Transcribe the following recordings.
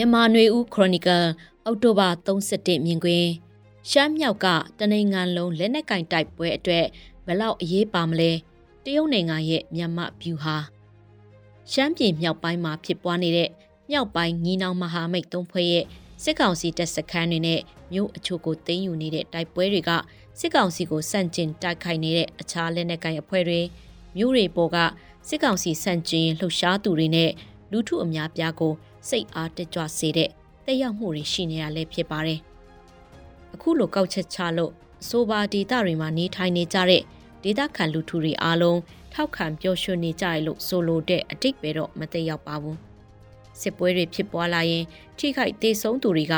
မြန်မာနွေဦးခရိုနီကယ်အောက်တိုဘာ31မြင်ကွင်းရှမ်းမြောက်ကတနင်္ဂနွေလုံးလက်နက်ကင်တိုက်ပွဲအတွက်ဘလောက်အရေးပါမလဲတရုတ်နိုင်ငံရဲ့မြန်မာဗျူဟာရှမ်းပြည်မြောက်ပိုင်းမှာဖြစ်ပွားနေတဲ့မြောက်ပိုင်းငီးနှောင်မဟာမိတ်သုံးဖွဲ့ရဲ့စစ်ကောင်စီတပ်စခန်းတွေနဲ့မြို့အချို့ကိုတင်းယူနေတဲ့တိုက်ပွဲတွေကစစ်ကောင်စီကိုစန့်ကျင်တိုက်ခိုက်နေတဲ့အခြားလက်နက်ကိုင်အဖွဲ့တွေမြို့တွေပေါ်ကစစ်ကောင်စီစန့်ကျင်လှုပ်ရှားသူတွေနဲ့လူထုအများပြားကို စိတ်အားတက်ကြွစေတဲ့တက်ရောက်မှုတွေရှိနေရလဲဖြစ်ပါတယ်။အခုလိုကောက်ချက်ချလို့အဆိုပါဒေတာတွေမှာနေထိုင်နေကြတဲ့ဒေတာခံလူထုတွေအားလုံးထောက်ခံပျော်ရွှင်နေကြရလို့ဆိုလိုတဲ့အတိတ်ပဲတော့မတက်ရောက်ပါဘူး။စစ်ပွဲတွေဖြစ်ပွားလာရင်ထိခိုက်ဒေဆုံးသူတွေက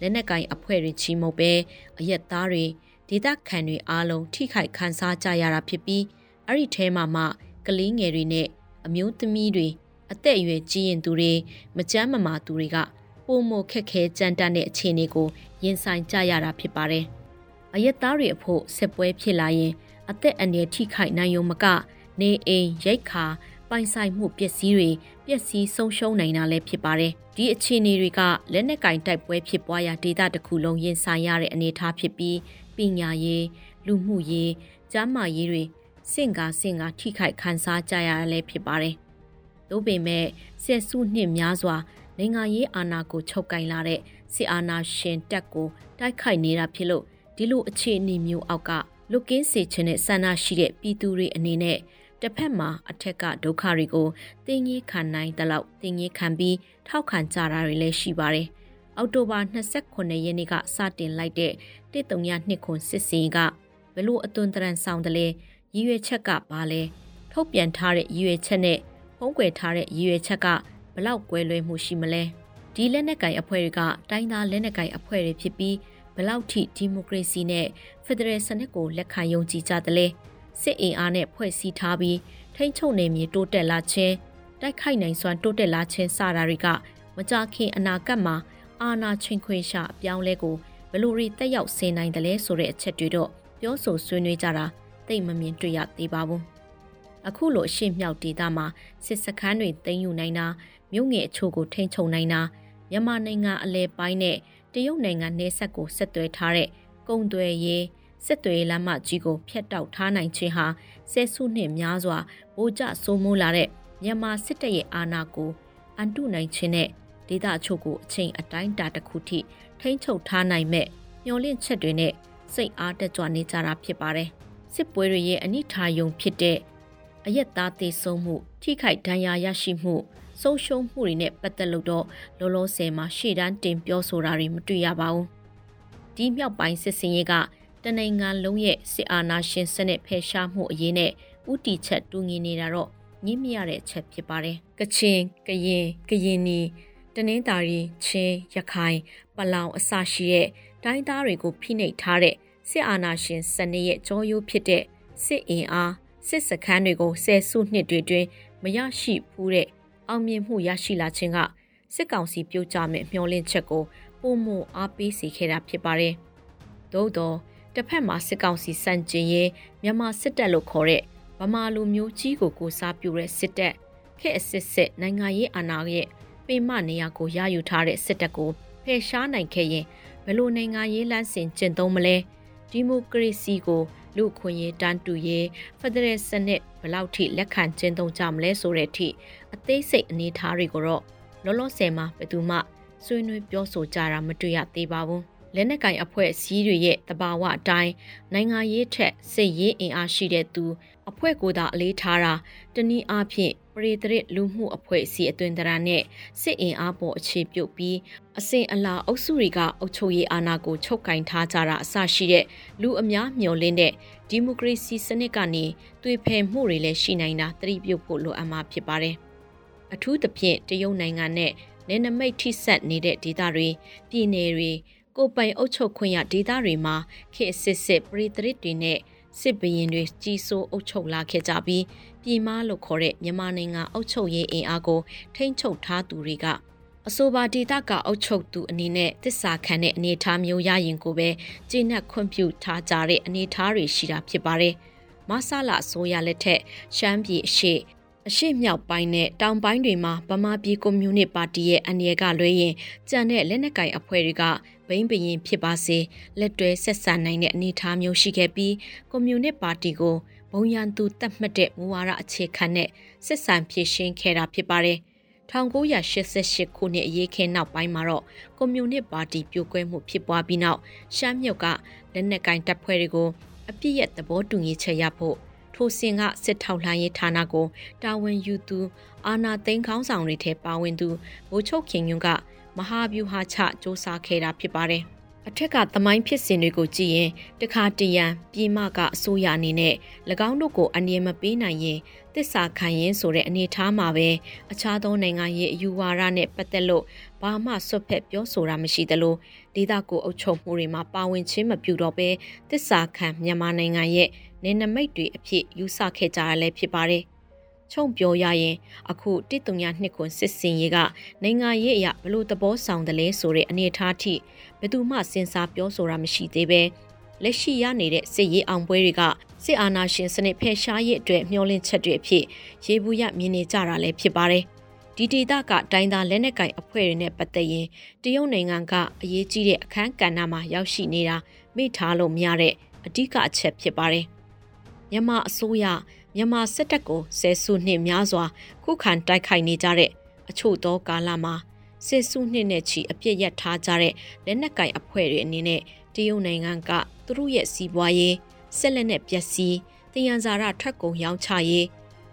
လက်နက်ကင်အဖွဲ့တွေချီမုတ်ပဲအရက်သားတွေဒေတာခံတွေအားလုံးထိခိုက်ခံစားကြရတာဖြစ်ပြီးအဲ့ဒီထဲမှာမှကလေးငယ်တွေနဲ့အမျိုးသမီးတွေ အသက်အရွယ်ကြီးရင်သူတွေမကြမ်းမမာသူတွေကပုံမခက်ခဲကြမ်းတမ်းတဲ့အခြေအနေကိုရင်ဆိုင်ကြရတာဖြစ်ပါတယ်။အရက်သားတွေအဖို့ဆက်ပွဲဖြစ်လာရင် အသက်အန္တရာယ်ထိခိုက်နိုင်ရုံမကနေအိမ်ရိတ်ခါပိုင်ဆိုင်မှုပစ္စည်းတွေပျက်စီးဆုံးရှုံးနိုင်တာလည်းဖြစ်ပါတယ်။ဒီအခြေအနေတွေကလက်နက်ကင်တိုက်ပွဲဖြစ်ပွားရာဒေသတစ်ခုလုံးရင်ဆိုင်ရတဲ့အနေအထားဖြစ်ပြီးပညာရေးလူမှုရေးကျန်းမာရေးတွေစင့်ကားစင့်ကားထိခိုက်ခံစားကြရတာလည်းဖြစ်ပါတယ် သို့ပေမဲ့ဆယ်စုနှစ်များစွာနိုင်ငံရေးအာဏာကိုချုပ်ကင်လာတဲ့စစ်အာဏာရှင်တပ်ကိုတိုက်ခိုက်နေတာဖြစ်လို့ဒီလိုအခြေအနေမျိုးအောက်ကလွတ်ကင်းစေခြင်းနဲ့ဆန္ဒရှိတဲ့ပြည်သူတွေအနေနဲ့တစ်ဖက်မှာအထက်ကဒုက္ခတွေကိုတင်းကြီးခံနိုင်တဲ့လောက်တင်းကြီးခံပြီးထောက်ခံကြတာတွေလည်းရှိပါတယ်။အောက်တိုဘာ29ရက်နေ့ကစတင်လိုက်တဲ့တစ်တုံရနှစ်ခွန်စစ်စင်ကဘလို့အသွင်တရံဆောင်တယ်လဲရည်ရွယ်ချက်ကဘာလဲထုတ်ပြန်ထားတဲ့ရည်ရွယ်ချက်နဲ့ဖုံး ကွယ်ထားတဲ့ရည်ရွယ်ချက်ကဘလောက်ကွဲလွဲမှုရှိမလဲဒီလက်နက်ကင်အဖွဲ့တွေကတိုင်းသားလက်နက်ကင်အဖွဲ့တွေဖြစ်ပြီးဘလောက်ထိဒီမိုကရေစီနဲ့ဖက်ဒရယ်စနစ်ကိုလက်ခံယုံကြည်ကြသလဲစစ်အင်အားနဲ့ဖွဲ့စည်းထားပြီးထိမ့်ချုပ်နေမြေတိုးတက်လာခြင်းတိုက်ခိုက်နိုင်စွမ်းတိုးတက်လာခြင်းစတာတွေကမကြခင်အနာဂတ်မှာအာဏာချင်းခွေရှာအပြောင်းလဲကိုဘလို့ရီတက်ရောက်စေနိုင်တယ်လဲဆိုတဲ့အချက်တွေတော့ပြောဆိုဆွေးနွေးကြတာသိမမြင်တွေ့ရသေးပါဘူး အခုလိုအရှိမြောက်ဒေသမှာစစ်စခန်းတွေသိမ်းယူနိုင်တာမြို့ငယ်အချို့ကိုထိန်းချုပ်နိုင်တာမြန်မာနိုင်ငံအလဲပိုင်းနဲ့တရုတ်နိုင်ငံနယ်စပ်ကိုဆက်သွယ်ထားတဲ့ကုန်းသွယ်ရေးစစ်သွေးလမ်းမကြီးကိုဖျက်တောက်ထားနိုင်ခြင်းဟာဆယ်စုနှစ်များစွာဗိုလ်ကျစိုးမိုးလာတဲ့မြန်မာစစ်တပ်ရဲ့အာဏာကိုအန်တုနိုင်ခြင်းနဲ့ဒေသအချို့ကိုအချိန်အတိုင်းတာတစ်ခုထိထိန်းချုပ်ထားနိုင်မဲ့မျော်လင့်ချက်တွေနဲ့စိတ်အားတက်ကြွနေကြတာဖြစ်ပါတယ်စစ်ပွဲတွေရဲ့အနိဋာယုံဖြစ်တဲ့ အယက်သားသေဆုံးမှုထိခိုက်ဒဏ်ရာရရှိမှုဆုံးရှုံးမှုတွေနဲ့ပတ်သက်လို့တော့လောလောဆယ်မှာရှေ့တန်းတင်ပြောဆိုတာတွေမတွေ့ရပါဘူး။ဒီမြောက်ပိုင်းစစ်စင်ရေးကတနိုင်ငံလုံးရဲ့စစ်အာဏာရှင်စနစ်ဖယ်ရှားမှုအရေးနဲ့ဥတီချက်တူငင်နေတာတော့ညှိမရတဲ့အချက်ဖြစ်ပါတယ်။ကချင်၊ကရင်၊ကရင်နီတနင်္သာရီချင်းရခိုင်ပလောင်အစရှိတဲ့တိုင်းသားတွေကိုဖိနှိပ်ထားတဲ့စစ်အာဏာရှင်စနစ်ရဲ့ကြောရိုးဖြစ်တဲ့စစ်အင်အား စစ်စခန်းတွေကိုဆယ်စုနှစ်တွေတွင်မရရှိဘူးတဲ့အောင်မြင်မှုရရှိလာခြင်းကစစ်ကောင်စီပြုတ်ကြမဲ့မျှော်လင့်ချက်ကိုပုံမအားပေးစေခဲ့တာဖြစ်ပါတယ်။သို့တော့တစ်ဖက်မှာစစ်ကောင်စီစန့်ကျင်ရေးမြန်မာစစ်တပ်လို့ခေါ်တဲ့ဗမာလူမျိုးကြီးကိုကိုစားပြုတဲ့စစ်တပ်ခေတ်အစစ်စစ်နိုင်ငံရေးအာဏာရဲ့ပေမနေရာကိုရယူထားတဲ့စစ်တပ်ကိုဖယ်ရှားနိုင်ခဲ့ရင်ဘယ်လိုနိုင်ငံရေးလမ်းစဉ်ကျင့်သုံးမလဲဒီမိုကရေစီကို လူခွင့်ရေးတန်းတူရေးဖက်ဒရယ်စနစ်ဘလောက်ထိလက်ခံကျင်းသုံးကြမလဲဆိုတဲ့အထိအသေးစိတ်အနေအထားတွေကိုတော့လောလောဆယ်မှာဘယ်သူမှဆွေးနွေးပြောဆိုကြတာမတွေ့ရသေးပါဘူးလက်နက်ကင်အဖွဲ့အစည်းတွေရဲ့တဘာဝအတိုင်းနိုင်ငံရေးထက်စိတ်ရေးအင်အားရှိတဲ့သူအဖွဲ့ကိုသာအလေးထားတာတနည်းအားဖြင့် ပရိသရစ်လူမှုအဖွဲ့အစည်းအသွင်တရာနဲ့စစ်အင်အားပေါ်အခြေပြုပြီးအစဉ်အလာအုပ်စုတွေကအုပ်ချုပ်ရေးအာဏာကိုချုပ်ကင်ထားကြတာအစရှိတဲ့လူအများမျှော်လင့်တဲ့ဒီမိုကရေစီစနစ်ကနေသွေဖယ်မှုတွေလည်းရှိနိုင်တာသတိပြုဖို့လိုအပ်မှာဖြစ်ပါတယ်။အထူးသဖြင့်တရုတ်နိုင်ငံနဲ့နယ်နိမိတ်ထိစပ်နေတဲ့ဒေသတွေပြည်နယ်တွေကိုပိုင်အုပ်ချုပ်ခွင့်ရဒေသတွေမှာခေတ်စစ်စစ်ပရိသရစ်တွေနဲ့ စစ်ဘရင်တွေကြီးစိုးအုပ်ချုပ်လာခဲ့ကြပြီးပြည်မလို့ခေါ်တဲ့မြန်မာနိုင်ငံအုပ်ချုပ်ရေးအင်အားကိုထိန်းချုပ်ထားသူတွေကအဆိုပါဒေသကအုပ်ချုပ်သူအနေနဲ့တစ္ဆာခံတဲ့အနေအထားမျိုးရရင်ကိုပဲကျင့်နှက်ခွင့်ပြုထားကြတဲ့အနေအထားတွေရှိတာဖြစ်ပါတယ်။မဆလာအစိုးရလက်ထက်ရှမ်းပြည်အရှိ အရှိမြောက်ပိုင်းနဲ့တောင်ပိုင်းတွေမှာဗမာပြည်ကွန်မြူနစ်ပါတီရဲ့အနေကလွှဲရင်ကြံတဲ့လက်နက်ကိုင်အဖွဲ့တွေကဘိန်းပရင်ဖြစ်ပါစေလက်တွဲဆက်ဆံနိုင်တဲ့အနေအထားမျိုးရှိခဲ့ပြီးကွန်မြူနစ်ပါတီကိုဘုံရန်သူတတ်မှတ်တဲ့မူဝါဒအခြေခံနဲ့ဆက်ဆံဖြစ်ရှင်းခဲ့တာဖြစ်ပါတယ်1988ခုနှစ်အရေးခင်းနောက်ပိုင်းမှာတော့ကွန်မြူနစ်ပါတီပြိုကွဲမှုဖြစ်ပွားပြီးနောက်ရှမ်းမြုပ်ကလက်နက်ကင်တပ်ဖွဲ့တွေကိုအပြစ်ရဲ့သဘောတူညီချက်ရဖို့ ထိုစဉ်ကစစ်ထောက်လှမ်းရေးဌာနကိုတာဝန်ယူသူအာနာသိန်းခေါင်းဆောင်တွေထဲပါဝင်သူဗိုလ်ချုပ်ခင်ညွန့်ကမဟာဗျူဟာချစ조사ခဲ့တာဖြစ်ပါတယ်။အထက်ကသမိုင်းဖြစ်စဉ်တွေကိုကြည့်ရင်တခါတရံပြည်မကအစိုးရအနေနဲ့၎င်းတို့ကိုအနည်းမပေးနိုင်ရင်တစ္ဆာခံရင်ဆိုတဲ့အနေထားမှာပဲအခြားသောနိုင်ငံရဲ့အယူဝါဒနဲ့ပတ်သက်လို့ဘာမှဆွတ်ဖက်ပြောဆိုတာမရှိသလိုဒေသကိုအုပ်ချုပ်မှုတွေမှာပါဝင်ခြင်းမပြုတော့ဘဲတစ္ဆာခံမြန်မာနိုင်ငံရဲ့ နေနမိတ်တွေအဖြစ်ယူဆခဲ့ကြရလဲဖြစ်ပါတယ်ချုံပြောရရင်အခုတစ်တုံညာနှစ်ခွန်စစ်စင်ရေးကနိုင်ငံရေးအရာဘလို့သဘောဆောင်တယ်လဲဆိုတဲ့အနေအထားထိဘယ်သူမှစဉ်းစားပြောဆိုတာမရှိသေးပဲလက်ရှိရနေတဲ့စစ်ရေးအောင်ပွဲတွေကစစ်အာဏာရှင်စနစ်ဖယ်ရှားရေးအတွက်မျှော်လင့်ချက်တွေအဖြစ်ရေဘူးရမြင်နေကြတာလည်းဖြစ်ပါတယ်ဒီဒေသကတိုင်းသားလက်နက်ကင်အဖွဲ့တွေနဲ့ပတ်သက်ရင်တရုတ်နိုင်ငံကအရေးကြီးတဲ့အခန်းကဏ္ဍမှာရောက်ရှိနေတာမိထားလို့မရတဲ့အဓိကအချက်ဖြစ်ပါတယ် မြန်မာအစိုးရမြန်မာစစ်တပ်ကိုဆယ်စုနှစ်များစွာခုခံတိုက်ခိုက်နေကြတဲ့အချို့သောကာလမှာဆယ်စုနှစ်နဲ့ချီအပြစ်ရထားကြတဲ့လက်နက်ကင်အဖွဲ့တွေအနေနဲ့တရုတ်နိုင်ငံကသူတို့ရဲ့စီးပွားရေးဆက်လက်နဲ့ပျက်စီးတယံဇာရထွက်ကုန်ရောင်းချရေး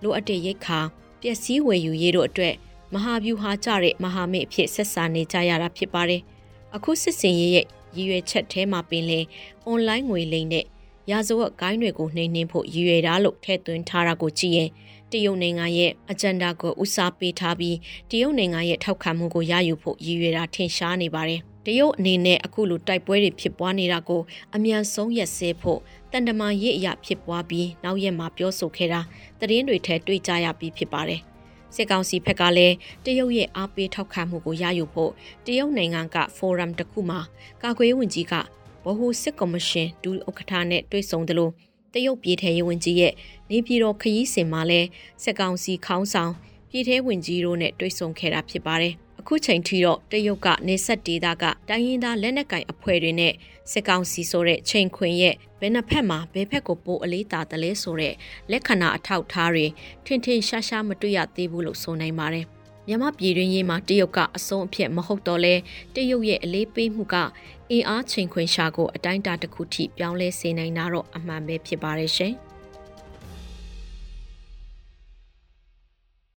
လိုအပ်တဲ့ရိတ်ခါပျက်စီးဝယ်ယူရေးတို့အတွက်မဟာဗျူဟာကျတဲ့မဟာမိတ်အဖြစ်ဆက်ဆံနေကြရတာဖြစ်ပါတယ်။အခုစစ်စင်ရေးရဲ့ရည်ရွယ်ချက်ထဲမှာပင်လင်အွန်လိုင်းငွေလိမ်တဲ့ ရာဇဝတ်ဂိုင်းတွေကိုနှိမ်နှင်းဖို့ရည်ရွယ်တာလို့ထည့်သွင်းထားတာကိုကြည့်ရင်တရုတ်နိုင်ငံရဲ့အဂျန်ဒါကိုဦးစားပေးထားပြီးတရုတ်နိုင်ငံရဲ့ထောက်ခံမှုကိုရယူဖို့ရည်ရွယ်တာထင်ရှားနေပါတယ်။တရုတ်အနေနဲ့အခုလိုတိုက်ပွဲတွေဖြစ်ပွားနေတာကိုအမြန်ဆုံးရက်စဲဖို့တန်တမာရေးအရာဖြစ်ပွားပြီးနောက်ရက်မှာပြောဆိုခဲ့တာသတင်းတွေထဲတွေ့ကြရပြီးဖြစ်ပါတယ်။စစ်ကောင်စီဘက်ကလည်းတရုတ်ရဲ့အားပေးထောက်ခံမှုကိုရယူဖို့တရုတ်နိုင်ငံကဖိုရမ်တစ်ခုမှာကာကွယ်ဝင်ကြီးက ဗဟိုစစ်ကော်မရှင်ဒူဥက္ကဋ္ဌနဲ့တွေ့ဆုံတယ်လို့တရုတ်ပြည်ထရေးဝန်ကြီးရဲ့နေပြည်တော်ခရီးစဉ်မှာလဲစက်ကောင်စီခေါင်းဆောင်ပြည်ထရေးဝန်ကြီးတို့နဲ့တွေ့ဆုံခဲ့တာဖြစ်ပါတယ်။အခုချိန်ထိတော့တရုတ်ကနေဆက်ဒေတာကတိုင်းရင်းသားလက်နက်ကင်အဖွဲ့တွေနဲ့စစ်ကောင်စီဆိုတဲ့ချိန်ခွင်ရဲ့ဘယ်နှစ်ဖက်မှာဘယ်ဖက်ကိုပိုအလေးတာတလဲဆိုတဲ့လက္ခဏာအထောက်ထားတွေထင်ထင်ရှားရှားမတွေ့ရသေးဘူးလို့ဆိုနိုင်ပါတယ်။ မြန်မာပြည်တွင်းရေးမှာတရုတ်ကအဆုံးအဖြစ်မဟုတ်တော့လဲတရုတ်ရဲ့အလေးပေးမှုကအင်အားချိန်ခွင်ရှာကိုအတိုင်းအတာတစ်ခုထိပြောင်းလဲစေနိုင်တာတော့အမှန်ပဲဖြစ်ပါတယ်ရှင်။